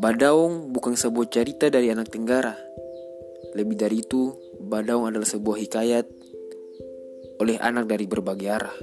Badaung bukan sebuah cerita dari anak Tenggara. Lebih dari itu, Badaung adalah sebuah hikayat oleh anak dari berbagai arah.